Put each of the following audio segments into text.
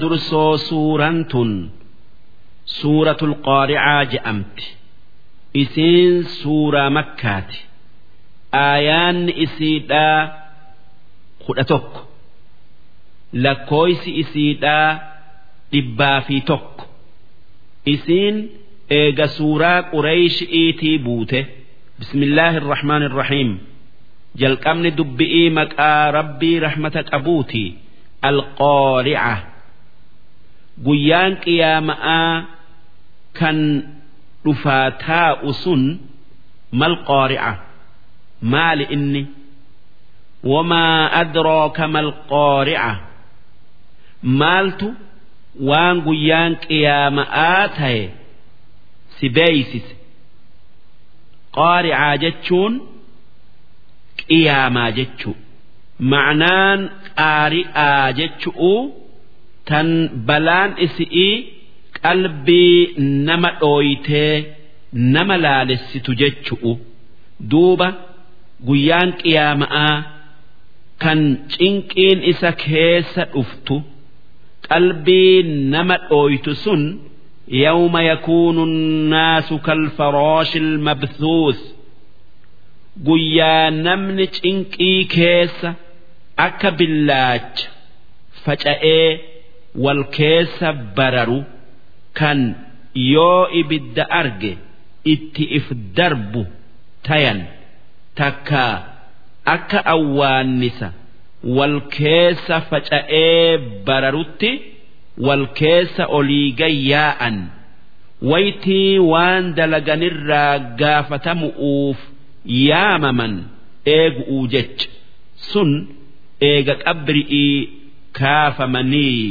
dursoo suuraan tun. Suuratul qaaricaa je'amti. Isiin suuraa makkaati. Aayaanni isiidhaa kudha tokko. Lakkooysi isiidhaa dhibbaa fi tokko. Isiin eega suuraa qureeysh'iitii buute. Bismillaahi irrahmaan irrahiim jalqabni dubbi'ii maqaa rabbii rahmata qabuuti alqaarica guyyaan qiyaama'aa kan dhufaa taa'u sun mal qaarica maali inni? Wamaa adraaka mal qaarica maaltu waan guyyaan qiyaama'aa ta'e si beeysise qaaricaa jechuun qiyaamaa jechuu. Ma'naan qaari'aa jechu'u tan balaan isi'ii qalbii nama dhooytee nama laalessitu jechu'u. Duuba guyyaan qiyaama'aa kan cinqiin isa keessa dhuftu qalbii nama dhooytu sun yawma yakuunu nnaasu kalfaraashi ilmabthuus guyyaa namni cinqii keessa akka billaacha faca'ee wal keessa bararu kan yoo ibidda arge itti if darbu tayan takka akka awwaannisa wal keessa faca'ee bararutti wal keessa olii gayyaa'an waytii waan dalaganirraa gaafatamu'uuf yaamaman eegu'uu jecha sun eega qabri'ii kaafamanii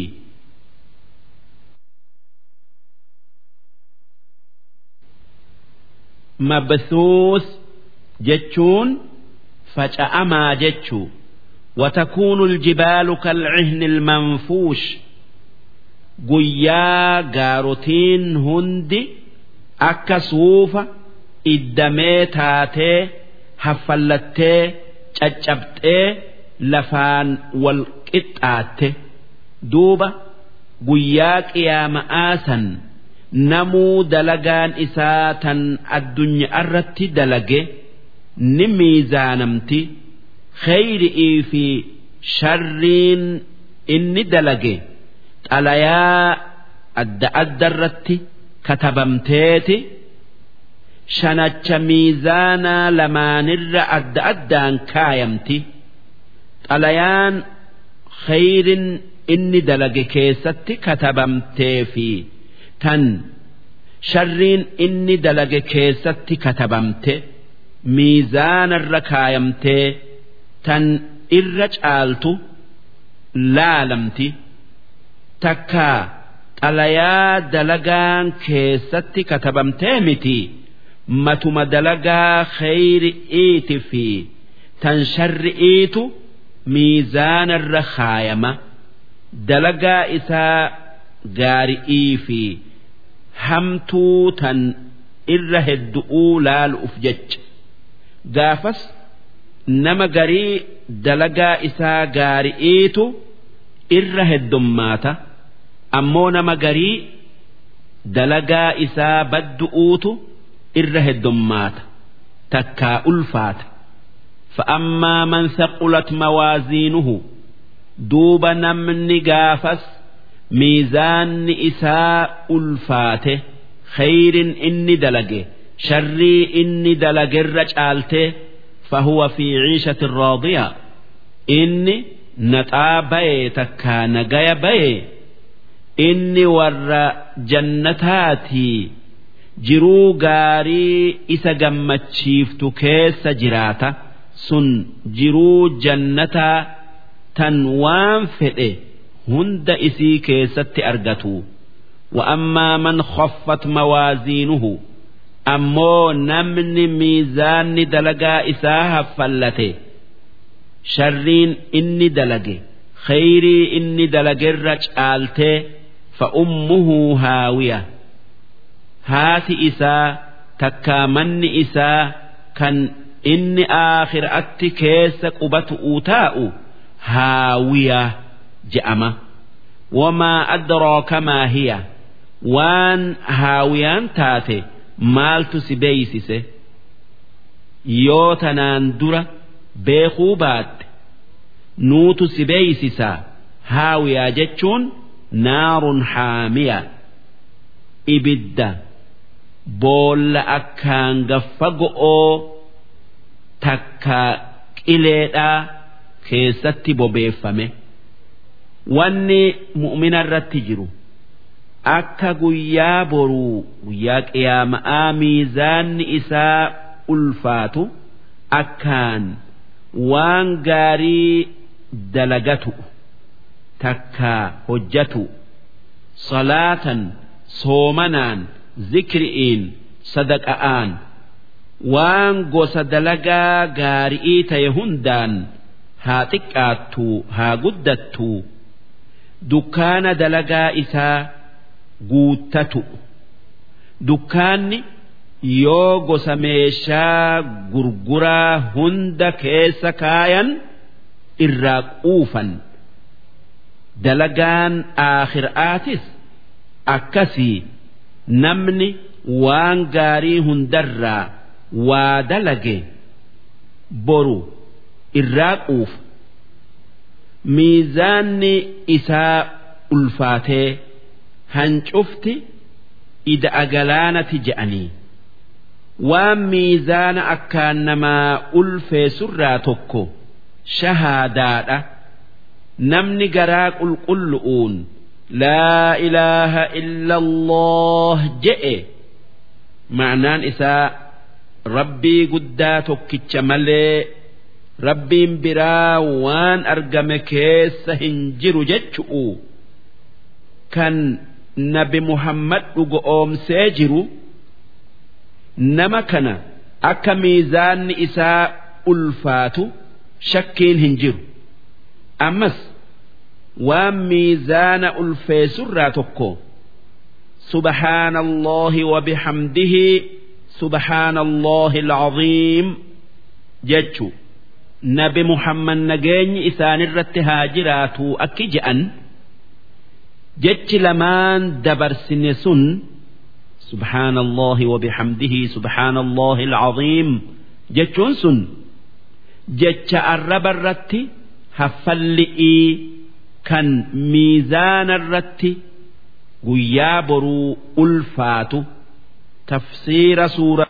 mabsuus jechuun faca'amaa jechuu وتكون الجبال كالعهن المنفوش guyyaa gaarotiin hundi akka suufa iddamee taatee haffallattee caccabxee lafaan wal qixxaatte duuba guyyaa qiyaama'aa san namuu dalagaan isaa tan addunyaa irratti dalage ni miizaanamti. Kheyri'ii fi sharriin inni dalage xalayaa adda adda irratti katabamteeti. Shanacha miizaanaa lamaanirra adda addaan kaayamti. Xalayaan kheyrin inni dalage keessatti katabamtee fi tan. Sharriin inni dalage keessatti katabamte miizaanarra kaayamtee tan irra caaltu laalamti. takkaa xalayaa dalagaan keessatti katabamtee miti. Matuma dalagaa kheyri'iiti fi tan sharri'iitu miizaanarra kaayama dalagaa isaa gaari'ii fi hamtuu tan irra heddu'uu laalu'uf jecha. Gaafas nama garii dalagaa isaa gaari'iitu irra heddummaata. ammoo nama garii dalagaa isaa baddu'uutu irra heddummaata. Takkaa ulfaata. Fa'ammaa man saqulat mawaaziinuhu. Duuba namni gaafas miizaanni isaa ulfaate kheyrin inni dalage sharrii inni dalagerra caalte fahuwa fi ciishatin raadiya. Inni naxaa baye takkaa nagaya baye inni warra jannataatii jiruu gaarii isa gammachiiftu keessa jiraata sun jiruu jannataa tan waan fedhe hunda isii keessatti argatu wa'ammaa man khaffat mawaaziinuhu ammoo namni miizaanni dalagaa isaa haffallate sharriin inni dalage kheyrii inni dalagerra caaltee فأمه هاوية هات إسا تكا من إسا كان إني آخر أتي كيس قبة أوتاء هاوية je'ama wamaa adraaka maa hiya. Waan haawiyaan taate. Maaltu si beeysise yoo tanaan dura beekuu baatte. Nuutu si beeysisaa haawiyaa jechuun naarun haamiya. Ibidda. Boolla akkaan gaffa go'oo takka qileedhaa keessatti bobeeffame wanni mu'mina irratti jiru akka guyyaa boruu guyyaa qiyaama'aa miizaanni isaa ulfaatu akkaan waan gaarii dalagatu takka hojjatu salaatan soomanaan zikri'iin sadaqa'aan waan gosa dalagaa gaari'ii ta'e hundaan haa xiqqaattuu haa guddattuu dukkaana dalagaa isaa guuttatu. Dukkaanni yoo gosa meeshaa gurguraa hunda keessa kaayan irraa quufan dalagaan aakhiraatis akkasii namni waan gaarii hundarraa waa dalage boru irraa quufa miizaanni isaa ulfaatee hancufti ida'a galaanati je'anii waan miizaana akkaan namaa ulfeessurraa tokko shahaadaadha. Namni garaa qulqullu'uun laa ilaaha illa allah je'e ma'naan isaa rabbii guddaa tokkicha malee rabbiin biraa waan argame keessa hin jiru jechu'u kan nabi muhammad dhugo oomsee jiru nama kana akka miizaanni isaa ulfaatu shakkiin hin jiru ammas waan miizaana ulfeessurraa tokko سبحان الله وبحمده سبحان الله العظيم جتشو nabi muhammad nageenyi isaanirratti haa jiraatu akki je'an jechi lamaan dabarsine sun subhaanallahi wabihamdihi subhaanallahi alcaziim jechuun sun jecha arrabarratti haffalli'ii kan miizaanarratti guyyaa boruu ulfaatu tafsiira suura